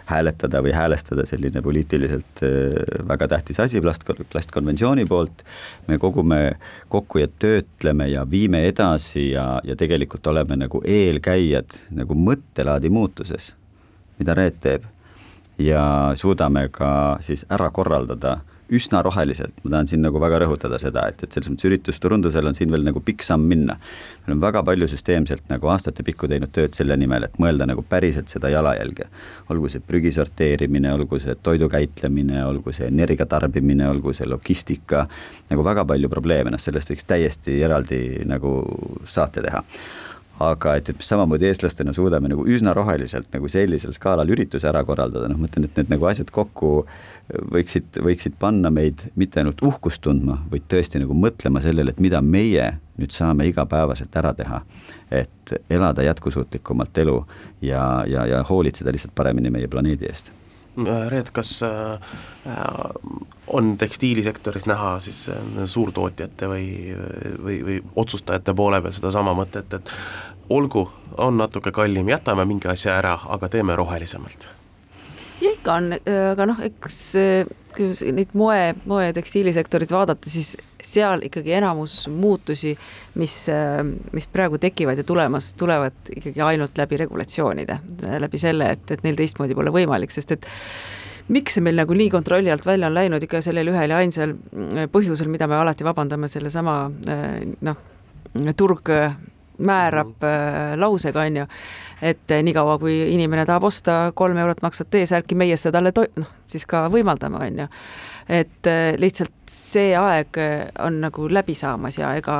hääletada või häälestada selline poliitiliselt väga tähtis asi plast, plastkonventsiooni poolt. me kogume kokku ja töötleme ja viime edasi ja, ja tegelikult oleme nagu eelkäijad nagu mõttelaadi muutuses, mida Reet teeb ja suudame ka siis ära korraldada üsna roheliselt, ma tahan siin nagu väga rõhutada seda, et, et selles mõttes üritusturundusel on siin veel nagu pikk samm minna. me oleme väga palju süsteemselt nagu aastatepikku teinud tööd selle nimel, et mõelda nagu päriselt seda jalajälge. olgu see prügi sorteerimine, olgu see toidu käitlemine, olgu see energia tarbimine, olgu see logistika, nagu väga palju probleeme, noh sellest võiks täiesti eraldi nagu saate teha aga et, et samamoodi eestlastena suudame nagu üsna roheliselt nagu sellisel skaalal ürituse ära korraldada, noh, ma ütlen, et need nagu asjad kokku võiksid, võiksid panna meid mitte ainult uhkust tundma, vaid tõesti nagu mõtlema sellele, et mida meie nüüd saame igapäevaselt ära teha. et elada jätkusuutlikumalt elu ja, ja, ja hoolitseda lihtsalt paremini meie planeedi eest Reet, kas äh, on tekstiilisektoris näha siis äh, suurtootjate või, või, või otsustajate poole peal sedasama mõtet, et olgu, on natuke kallim, jätame mingi asja ära, aga teeme rohelisemalt ja ikka on, aga noh, eks kui neid moe, moe- ja tekstiilisektorit vaadata, siis seal ikkagi enamus muutusi, mis, mis praegu tekivad ja tulemas, tulevad ikkagi ainult läbi regulatsioonide, läbi selle, et, et neil teistmoodi pole võimalik, sest et miks see meil nagu nii kontrolli alt välja on läinud ikka sellel ühel ja ainsal põhjusel, mida me alati vabandame, sellesama noh, turg määrab äh, lausega, on ju et niikaua, kui inimene tahab osta kolm eurot maksvat T-särki, meie seda talle to-, noh, siis ka võimaldame, on ju. et äh, lihtsalt see aeg äh, on nagu läbi saamas ja ega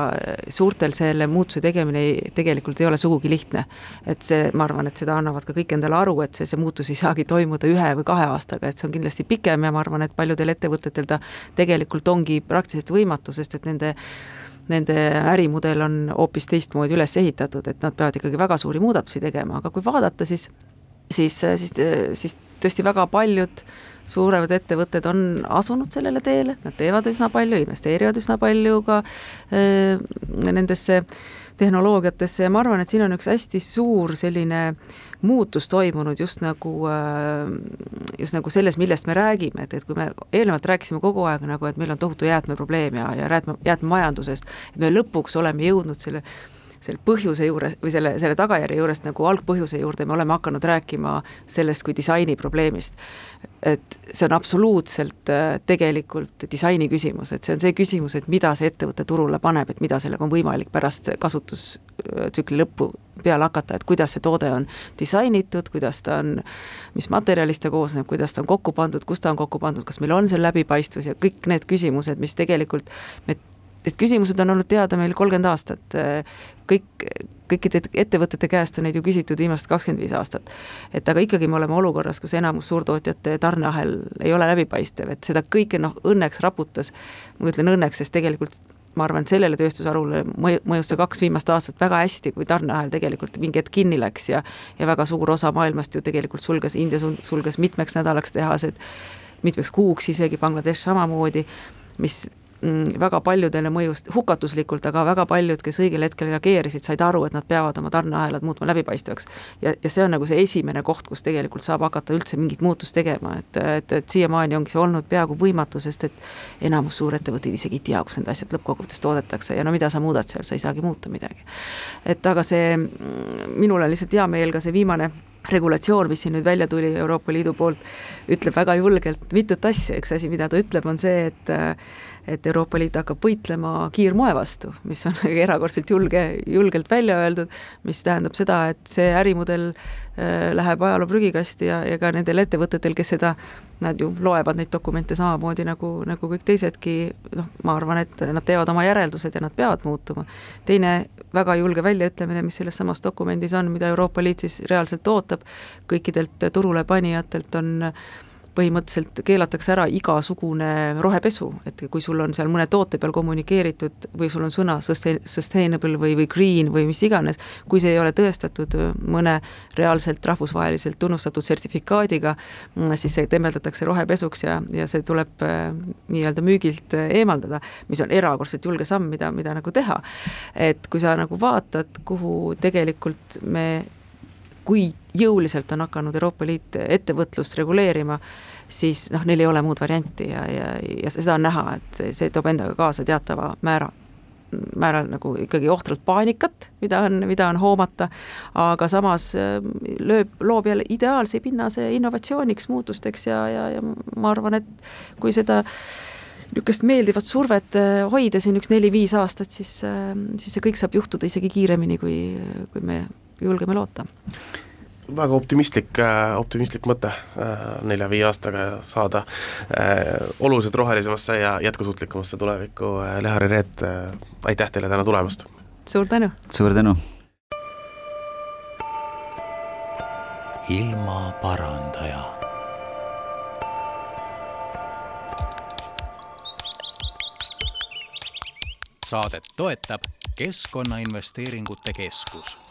suurtel selle muutuse tegemine ei, tegelikult ei ole sugugi lihtne. et see, ma arvan, et seda annavad ka kõik endale aru, et see, see muutus ei saagi toimuda ühe või kahe aastaga, et see on kindlasti pikem ja ma arvan, et paljudel ettevõtetel ta tegelikult ongi praktiliselt võimatu, sest et nende nende ärimudel on hoopis teistmoodi üles ehitatud, et nad peavad ikkagi väga suuri muudatusi tegema, aga kui vaadata, siis siis, siis, siis tõesti väga paljud suuremad ettevõtted on asunud sellele teele, nad teevad üsna palju, investeerivad üsna palju ka äh, nendesse tehnoloogiatesse ja ma arvan, et siin on üks hästi suur selline muutus toimunud just nagu, just nagu selles, millest me räägime, et, et kui me eelnevalt rääkisime kogu aeg nagu, et meil on tohutu jäätmeprobleem ja, ja jäätme, jäätmemajandusest, et me lõpuks oleme jõudnud selle selle põhjuse juures või selle, selle tagajärje juurest nagu algpõhjuse juurde me oleme hakanud rääkima sellest kui disaini probleemist. et see on absoluutselt äh, tegelikult disaini küsimus, et see on see küsimus, et mida see ettevõte turule paneb, et mida sellega on võimalik pärast kasutustsükli lõppu peale hakata, et kuidas see toode on disainitud, kuidas ta on, mis materjalist ta koosneb, kuidas ta on kokku pandud, kus ta on kokku pandud, kas meil on seal läbipaistvus ja kõik need küsimused, mis tegelikult me Need küsimused on olnud teada meil kolmkümmend aastat, kõik, kõikide ettevõtete käest on neid ju küsitud viimased kakskümmend viis aastat. et aga ikkagi me oleme olukorras, kus enamus suurtootjate tarneahel ei ole läbipaistev, et seda kõike noh, õnneks raputas, ma ütlen õnneks, sest tegelikult ma arvan, et sellele tööstusharule mõju, mõjus see kaks viimast aastat väga hästi, kui tarneahel tegelikult mingi hetk kinni läks ja ja väga suur osa maailmast ju tegelikult sulges, India sulges mitmeks nädalaks tehased, mitmeks kuuks isegi, Bangladesh samamoodi, mis väga paljudele mõjus hukatuslikult, aga väga paljud, kes õigel hetkel reageerisid, said aru, et nad peavad oma tarneahelad muutma läbipaistvaks. ja, ja see on nagu see esimene koht, kus tegelikult saab hakata üldse mingit muutust tegema, et, et, et siiamaani ongi see olnud peaaegu võimatu, sest et enamus suurettevõtteid isegi ei tea, kus need asjad lõppkokkuvõttes toodetakse ja no mida sa muudad seal, sa ei saagi muuta midagi. et aga see, mm, minul on lihtsalt hea meel ka see viimane regulatsioon, mis siin nüüd välja tuli Euroopa Liidu poolt, ütleb väga julgelt mitut asja, üks asi, mida ta ütleb, on see, et et Euroopa Liit hakkab võitlema kiirmoe vastu, mis on erakordselt julge, julgelt välja öeldud, mis tähendab seda, et see ärimudel äh, läheb ajaloo prügikasti ja, ja ka nendel ettevõtetel, kes seda, nad ju loevad neid dokumente samamoodi nagu, nagu kõik teisedki, noh, ma arvan, et nad teevad oma järeldused ja nad peavad muutuma. teine väga julge väljaütlemine, mis selles samas dokumendis on, mida Euroopa Liit siis reaalselt ootab kõikidelt turule panijatelt, on põhimõtteliselt keelatakse ära igasugune rohepesu, et kui sul on seal mõne toote peal kommunikeeritud või sul on sõna sustain-, sustainable või, või green või mis iganes, kui see ei ole tõestatud mõne reaalselt rahvusvaheliselt tunnustatud sertifikaadiga, siis see tembeldatakse rohepesuks ja, ja see tuleb äh, nii-öelda müügilt eemaldada, mis on erakordselt julge samm, mida, mida nagu teha. et kui sa nagu vaatad, kuhu tegelikult me kui jõuliselt on hakanud Euroopa Liit ettevõtlust reguleerima, siis noh, neil ei ole muud varianti ja, ja, ja seda on näha, et see, see toob endaga kaasa teatava määra, määral nagu ikkagi ohtralt paanikat, mida on, mida on hoomata, aga samas ähm, lööb, loob jälle ideaalse pinnase innovatsiooniks, muutusteks ja, ja, ja ma arvan, et kui seda niisugust meeldivat survet äh, hoida siin üks neli-viis aastat, siis, ähm, siis see kõik saab juhtuda isegi kiiremini, kui, kui me julgeme loota väga optimistlik, äh, optimistlik mõte äh, nelja-viie aastaga saada äh, oluliselt rohelisemasse ja jätkusuutlikumasse tulevikku. Lehari Reet, aitäh teile täna tulemast! suur tänu! suur tänu! ilmaparandaja saadet toetab Keskkonnainvesteeringute Keskus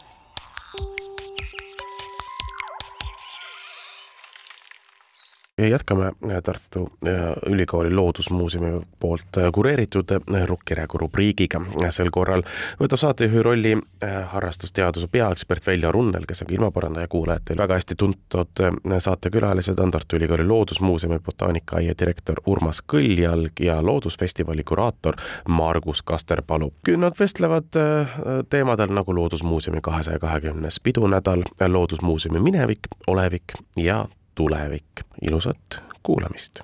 jätkame äh, Tartu äh, Ülikooli Loodusmuuseumi poolt äh, kureeritud Rukkiräägu rubriigiga. sel korral võtab saatejuhi rolli harrastusteaduse peaekspert Veljo Runnel, kes on ka ilmaparandaja kuulajatel väga hästi tuntud saatekülalised on Tartu Ülikooli Loodusmuuseumi botaanikaaia direktor Urmas Kõljalg ja Loodusfestivali kuraator Margus Kasterpalu. Nad vestlevad teemadel nagu Loodusmuuseumi kahesaja kahekümnes pidunädal, Loodusmuuseumi minevik, olevik ja tulevik. ilusat kuulamist.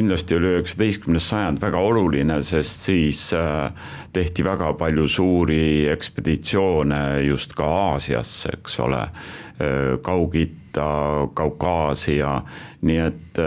Kindlasti oli üheksateistkümnes sajand väga oluline, sest siis äh, tehti väga palju suuri ekspeditsioone just ka Aasiasse, eks ole Kaug-Ita, Kaukaasia, nii et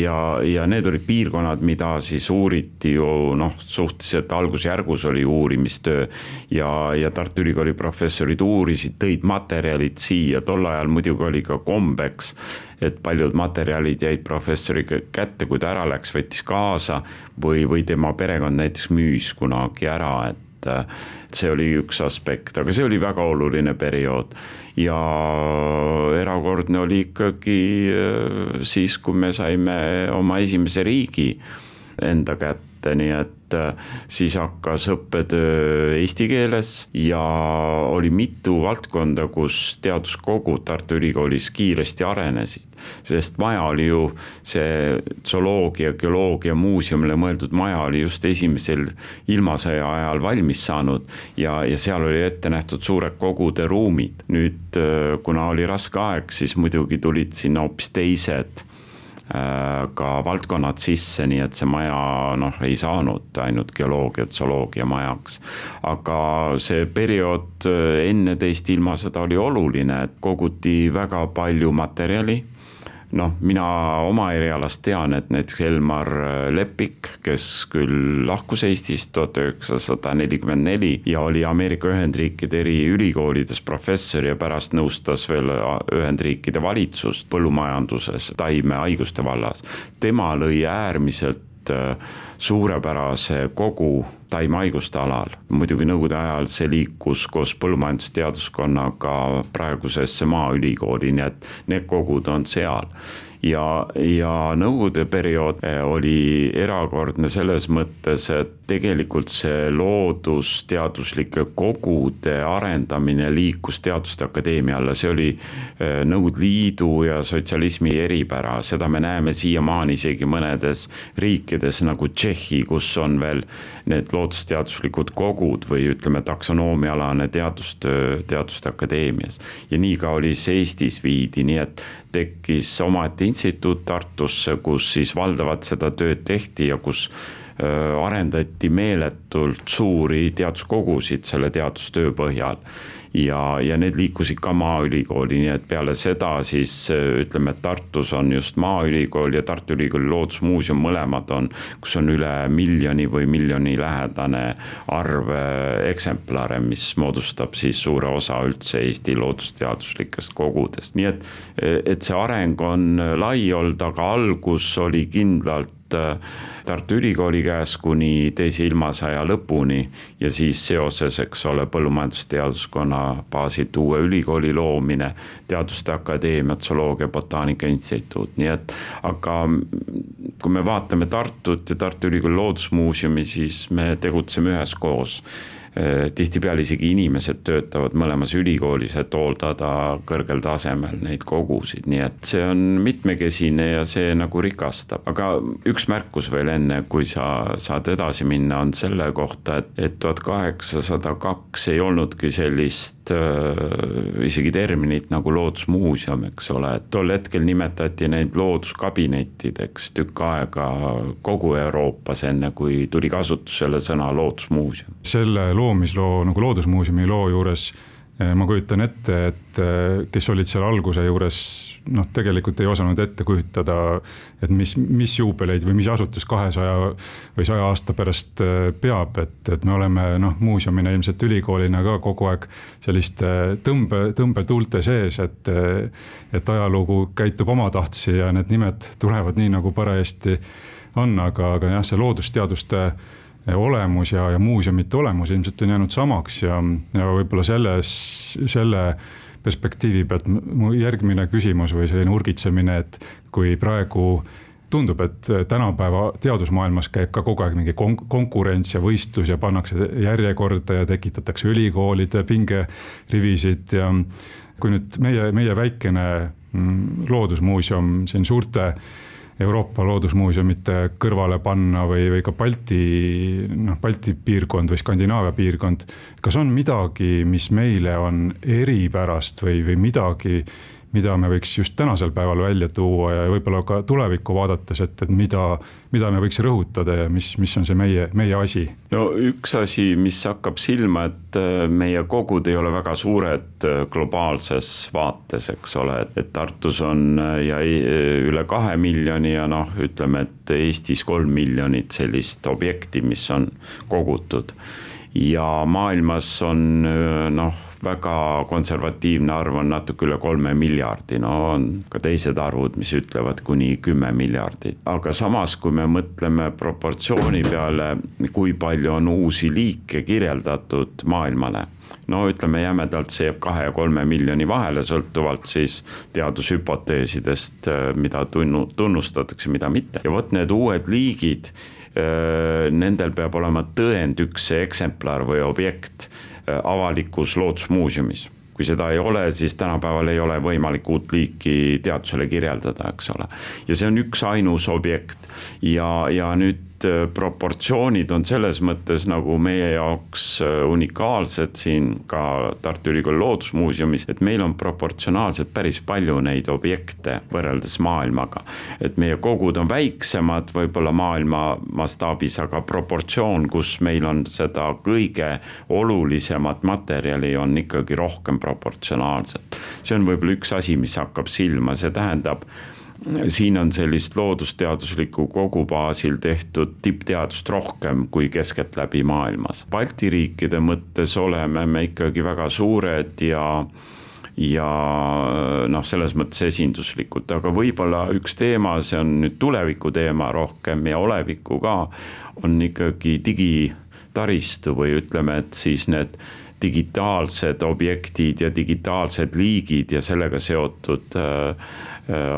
ja, ja need olid piirkonnad, mida siis uuriti ju noh, suhteliselt algusjärgus oli uurimistöö. Ja, ja Tartu Ülikooli professorid uurisid, tõid materjalid siia, tol ajal muidugi oli ka kombeks, et paljud materjalid jäid professori kätte, kui ta ära läks, võttis kaasa või, või tema perekond näiteks müüs kunagi ära, et et see oli üks aspekt, aga see oli väga oluline periood. Ja erakordne oli ikkagi äh, siis, kui me saime oma esimese riigi enda kätte, nii et äh, siis hakkas õppetöö eesti keeles ja oli mitu valdkonda, kus teaduskogud Tartu Ülikoolis kiiresti arenesid sest maja oli ju see zooloogia, geoloogia muuseumile mõeldud maja oli just esimesel ilmasõja ajal valmis saanud ja, ja seal oli ette nähtud suured kogude ruumid. nüüd, äh, kuna oli raske aeg, siis muidugi tulid sinna hoopis teised ka valdkonnad sisse, nii et see maja noh, ei saanud ainult geoloogia, zooloogia majaks. aga see periood äh, enne teist ilmasõda oli oluline, et koguti väga palju materjali noh, mina oma erialast tean, et näiteks Elmar Lepik, kes küll lahkus Eestist tuhat üheksasada nelikümmend neli ja oli Ameerika Ühendriikide eri ülikoolides professor ja pärast nõustas veel Ühendriikide valitsust põllumajanduses taimehaiguste vallas. tema lõi äärmiselt äh, suurepärase kogu taimehaiguste alal. muidugi nõukogude ajal see liikus koos põllumajandusteaduskonnaga praegusesse Maaülikooli, nii et need kogud on seal ja, ja nõukogude periood eh, oli erakordne selles mõttes, et tegelikult see loodusteaduslike kogude arendamine liikus Teaduste Akadeemia alla, see oli eh, Nõukogude Liidu ja sotsialismi eripära, seda me näeme siiamaani isegi mõnedes riikides nagu Tšehhi, kus on veel need loodusteaduslikud kogud või ütleme, taksonoomiaalane teadustöö Teaduste Akadeemias. ja nii ka oli see Eestis viidi, nii et tekkis omaette instituut Tartusse, kus siis valdavalt seda tööd tehti ja kus arendati meeletult suuri teaduskogusid selle teadustöö põhjal ja, ja need liikusid ka Maaülikooli, nii et peale seda siis ütleme, et Tartus on just Maaülikool ja Tartu Ülikooli Loodusmuuseum, mõlemad on, kus on üle miljoni või miljoni lähedane arv äh, eksemplare, mis moodustab siis suure osa üldse Eesti loodusteaduslikest kogudest, nii et, et see areng on lai olnud, aga algus oli kindlalt Äh, Tartu Ülikooli käes kuni teise ilmasõja lõpuni ja siis seoses, eks ole, põllumajandusteaduskonna baasilt uue ülikooli loomine, Teaduste Akadeemia, Zooloogia, Botaanika Instituut, nii et aga kui me vaatame Tartut ja Tartu Ülikooli Loodusmuuseumi, siis me tegutseme üheskoos tihtipeale isegi inimesed töötavad mõlemas ülikoolis, et hooldada kõrgel tasemel neid kogusid, nii et see on mitmekesine ja see nagu rikastab, aga üks märkus veel enne, kui sa saad edasi minna, on selle kohta, et, et tuhat kaheksasada kaks ei olnudki sellist äh, isegi terminit nagu loodusmuuseum, eks ole, et tol hetkel nimetati neid looduskabinettideks tükk aega kogu Euroopas, enne kui tuli kasutusele sõna loodusmuuseum. selle loomisloo nagu Loodusmuuseumi loo juures eh, ma kujutan ette, et eh, kes olid seal alguse juures, noh, tegelikult ei osanud ette kujutada, et mis, mis juubeleid või mis asutus kahesaja või saja aasta pärast eh, peab, et, et me oleme noh, muuseumina ilmselt ülikoolina ka kogu aeg selliste tõmbe, tõmbetuulte sees, et, et ajalugu käitub omatahtsi ja need nimed tulevad nii, nagu parajasti on, aga, aga jah, see loodusteaduste olemus ja, ja muuseumite olemus ilmselt on jäänud samaks ja, ja võib-olla selles, selle perspektiivi pealt mu järgmine küsimus või selline urgitsemine, et kui praegu tundub, et tänapäeva teadusmaailmas käib ka kogu aeg mingi kon konkurents ja võistlus ja pannakse järjekorda ja tekitatakse ülikoolide pingerivisid ja kui nüüd meie, meie väikene mm, loodusmuuseum siin suurte Euroopa loodusmuuseumite kõrvale panna või, või ka Balti, noh, Balti piirkond või Skandinaavia piirkond. kas on midagi, mis meile on eripärast või, või midagi, mida me võiks just tänasel päeval välja tuua ja võib-olla ka tulevikku vaadates, et, et mida, mida me võiks rõhutada ja mis, mis on see meie, meie asi? no üks asi, mis hakkab silma, et äh, meie kogud ei ole väga suured äh, globaalses vaates, eks ole, et Tartus on äh, ja üle kahe miljoni ja noh, ütleme, et Eestis kolm miljonit sellist objekti, mis on kogutud ja maailmas on noh väga konservatiivne arv on natuke üle kolme miljardi, no on ka teised arvud, mis ütlevad kuni kümme miljardit. aga samas, kui me mõtleme proportsiooni peale, kui palju on uusi liike kirjeldatud maailmale no ütleme jämedalt, see jääb kahe ja kolme miljoni vahele, sõltuvalt siis teadushüpoteesidest, mida tunnu-, tunnustatakse, mida mitte ja vot need uued liigid, nendel peab olema tõend, üks eksemplar või objekt avalikus loodusmuuseumis kui seda ei ole, siis tänapäeval ei ole võimalik uut liiki teadusele kirjeldada, eks ole. ja see on üksainus objekt ja, ja nüüd Äh, proportsioonid on selles mõttes nagu meie jaoks äh, unikaalsed siin ka Tartu Ülikooli Loodusmuuseumis, et meil on proportsionaalselt päris palju neid objekte võrreldes maailmaga. et meie kogud on väiksemad võib-olla maailma mastaabis, aga proportsioon, kus meil on seda kõige olulisemat materjali, on ikkagi rohkem proportsionaalselt. see on võib-olla üks asi, mis hakkab silma, see tähendab siin on sellist loodusteadusliku kogu baasil tehtud tippteadust rohkem kui keskeltläbi maailmas. Balti riikide mõttes oleme me ikkagi väga suured ja ja noh, selles mõttes esinduslikud, aga võib-olla üks teema, see on nüüd tuleviku teema rohkem ja oleviku ka, on ikkagi digitaristu või ütleme, et siis need digitaalsed objektid ja digitaalsed liigid ja sellega seotud äh,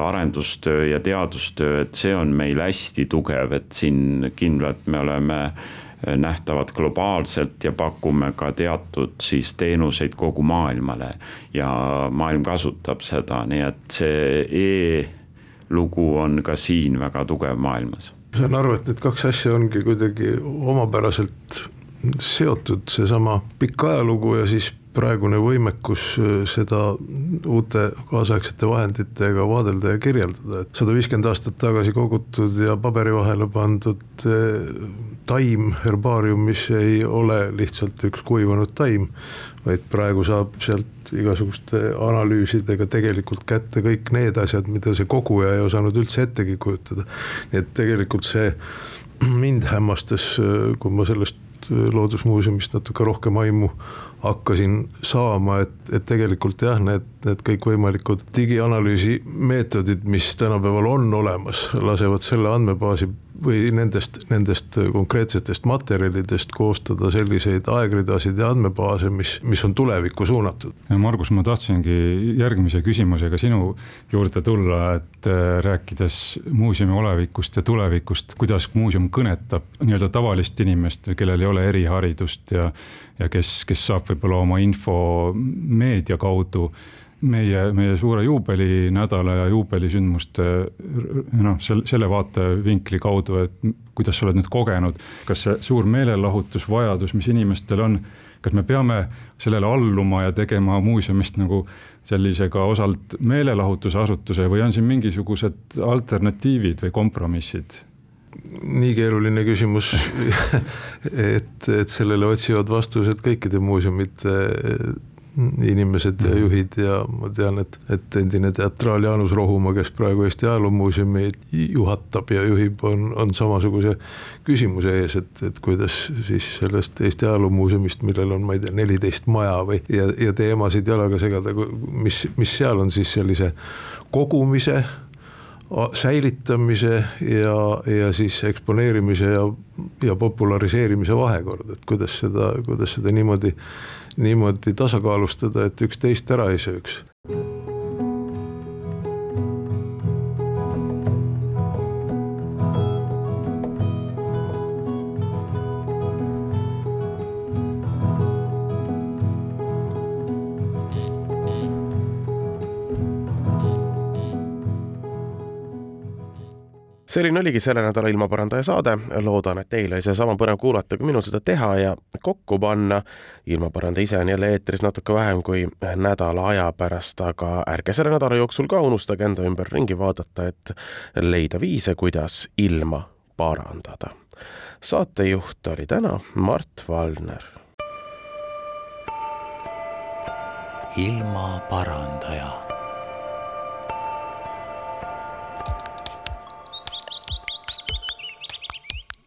arendustöö ja teadustöö, et see on meil hästi tugev, et siin kindlalt me oleme äh, nähtavad globaalselt ja pakume ka teatud siis teenuseid kogu maailmale. ja maailm kasutab seda, nii et see e-lugu on ka siin väga tugev maailmas. ma saan aru, et need kaks asja ongi kuidagi omapäraselt seotud seesama pikk ajalugu ja siis praegune võimekus äh, seda uute kaasaegsete vahenditega vaadelda ja kirjeldada, et sada viiskümmend aastat tagasi kogutud ja paberi vahele pandud äh, taim herbaariumis ei ole lihtsalt üks kuivanud taim, vaid praegu saab sealt igasuguste analüüsidega tegelikult kätte kõik need asjad, mida see koguja ei osanud üldse ettegi kujutada. nii et tegelikult see mind hämmastas, äh, kui ma sellest Loodusmuuseumist natuke rohkem aimu hakkasin saama, et, et tegelikult jah, need, need kõikvõimalikud digianalüüsi meetodid, mis tänapäeval on olemas, lasevad selle andmebaasi või nendest, nendest konkreetsetest materjalidest koostada selliseid aegridasid ja andmebaase, mis, mis on tulevikku suunatud. Margus, ma tahtsingi järgmise küsimusega sinu juurde tulla, et äh, rääkides muuseumi olevikust ja tulevikust, kuidas muuseum kõnetab nii-öelda tavalist inimest, kellel ei ole eriharidust ja ja kes, kes saab võib-olla oma info meedia kaudu meie, meie suure juubelinädala ja juubelisündmuste noh, selle, selle vaatevinkli kaudu, et kuidas sa oled nüüd kogenud, kas see suur meelelahutusvajadus, mis inimestel on, kas me peame sellele alluma ja tegema muuseumist nagu sellise ka osalt meelelahutusasutuse või on siin mingisugused alternatiivid või kompromissid? nii keeruline küsimus et, et sellele otsivad vastused kõikide muuseumite inimesed ja mhm. juhid ja ma tean, et, et endine teatraal Jaanus Rohumaa, kes praegu Eesti Ajaloomuuseumi juhatab ja juhib, on, on samasuguse küsimuse ees, et, et kuidas siis sellest Eesti Ajaloomuuseumist, millel on, ma ei tea, neliteist maja või, ja, ja teemasid jalaga segada, mis, mis seal on siis sellise kogumise säilitamise ja, ja siis eksponeerimise ja, ja populariseerimise vahekord, et kuidas seda, kuidas seda niimoodi niimoodi tasakaalustada, et üks teist ära ei sööks selline oligi selle nädala ilmaparandaja saade, loodan, et teil oli seesama põnev kuulata, kui minul seda teha ja kokku panna. ilmaparandaja ise on jälle eetris natuke vähem kui nädala aja pärast, aga ärge selle nädala jooksul ka unustage enda ümber ringi vaadata, et leida viise, kuidas ilma parandada. saatejuht oli täna Mart Valner. ilmaparandaja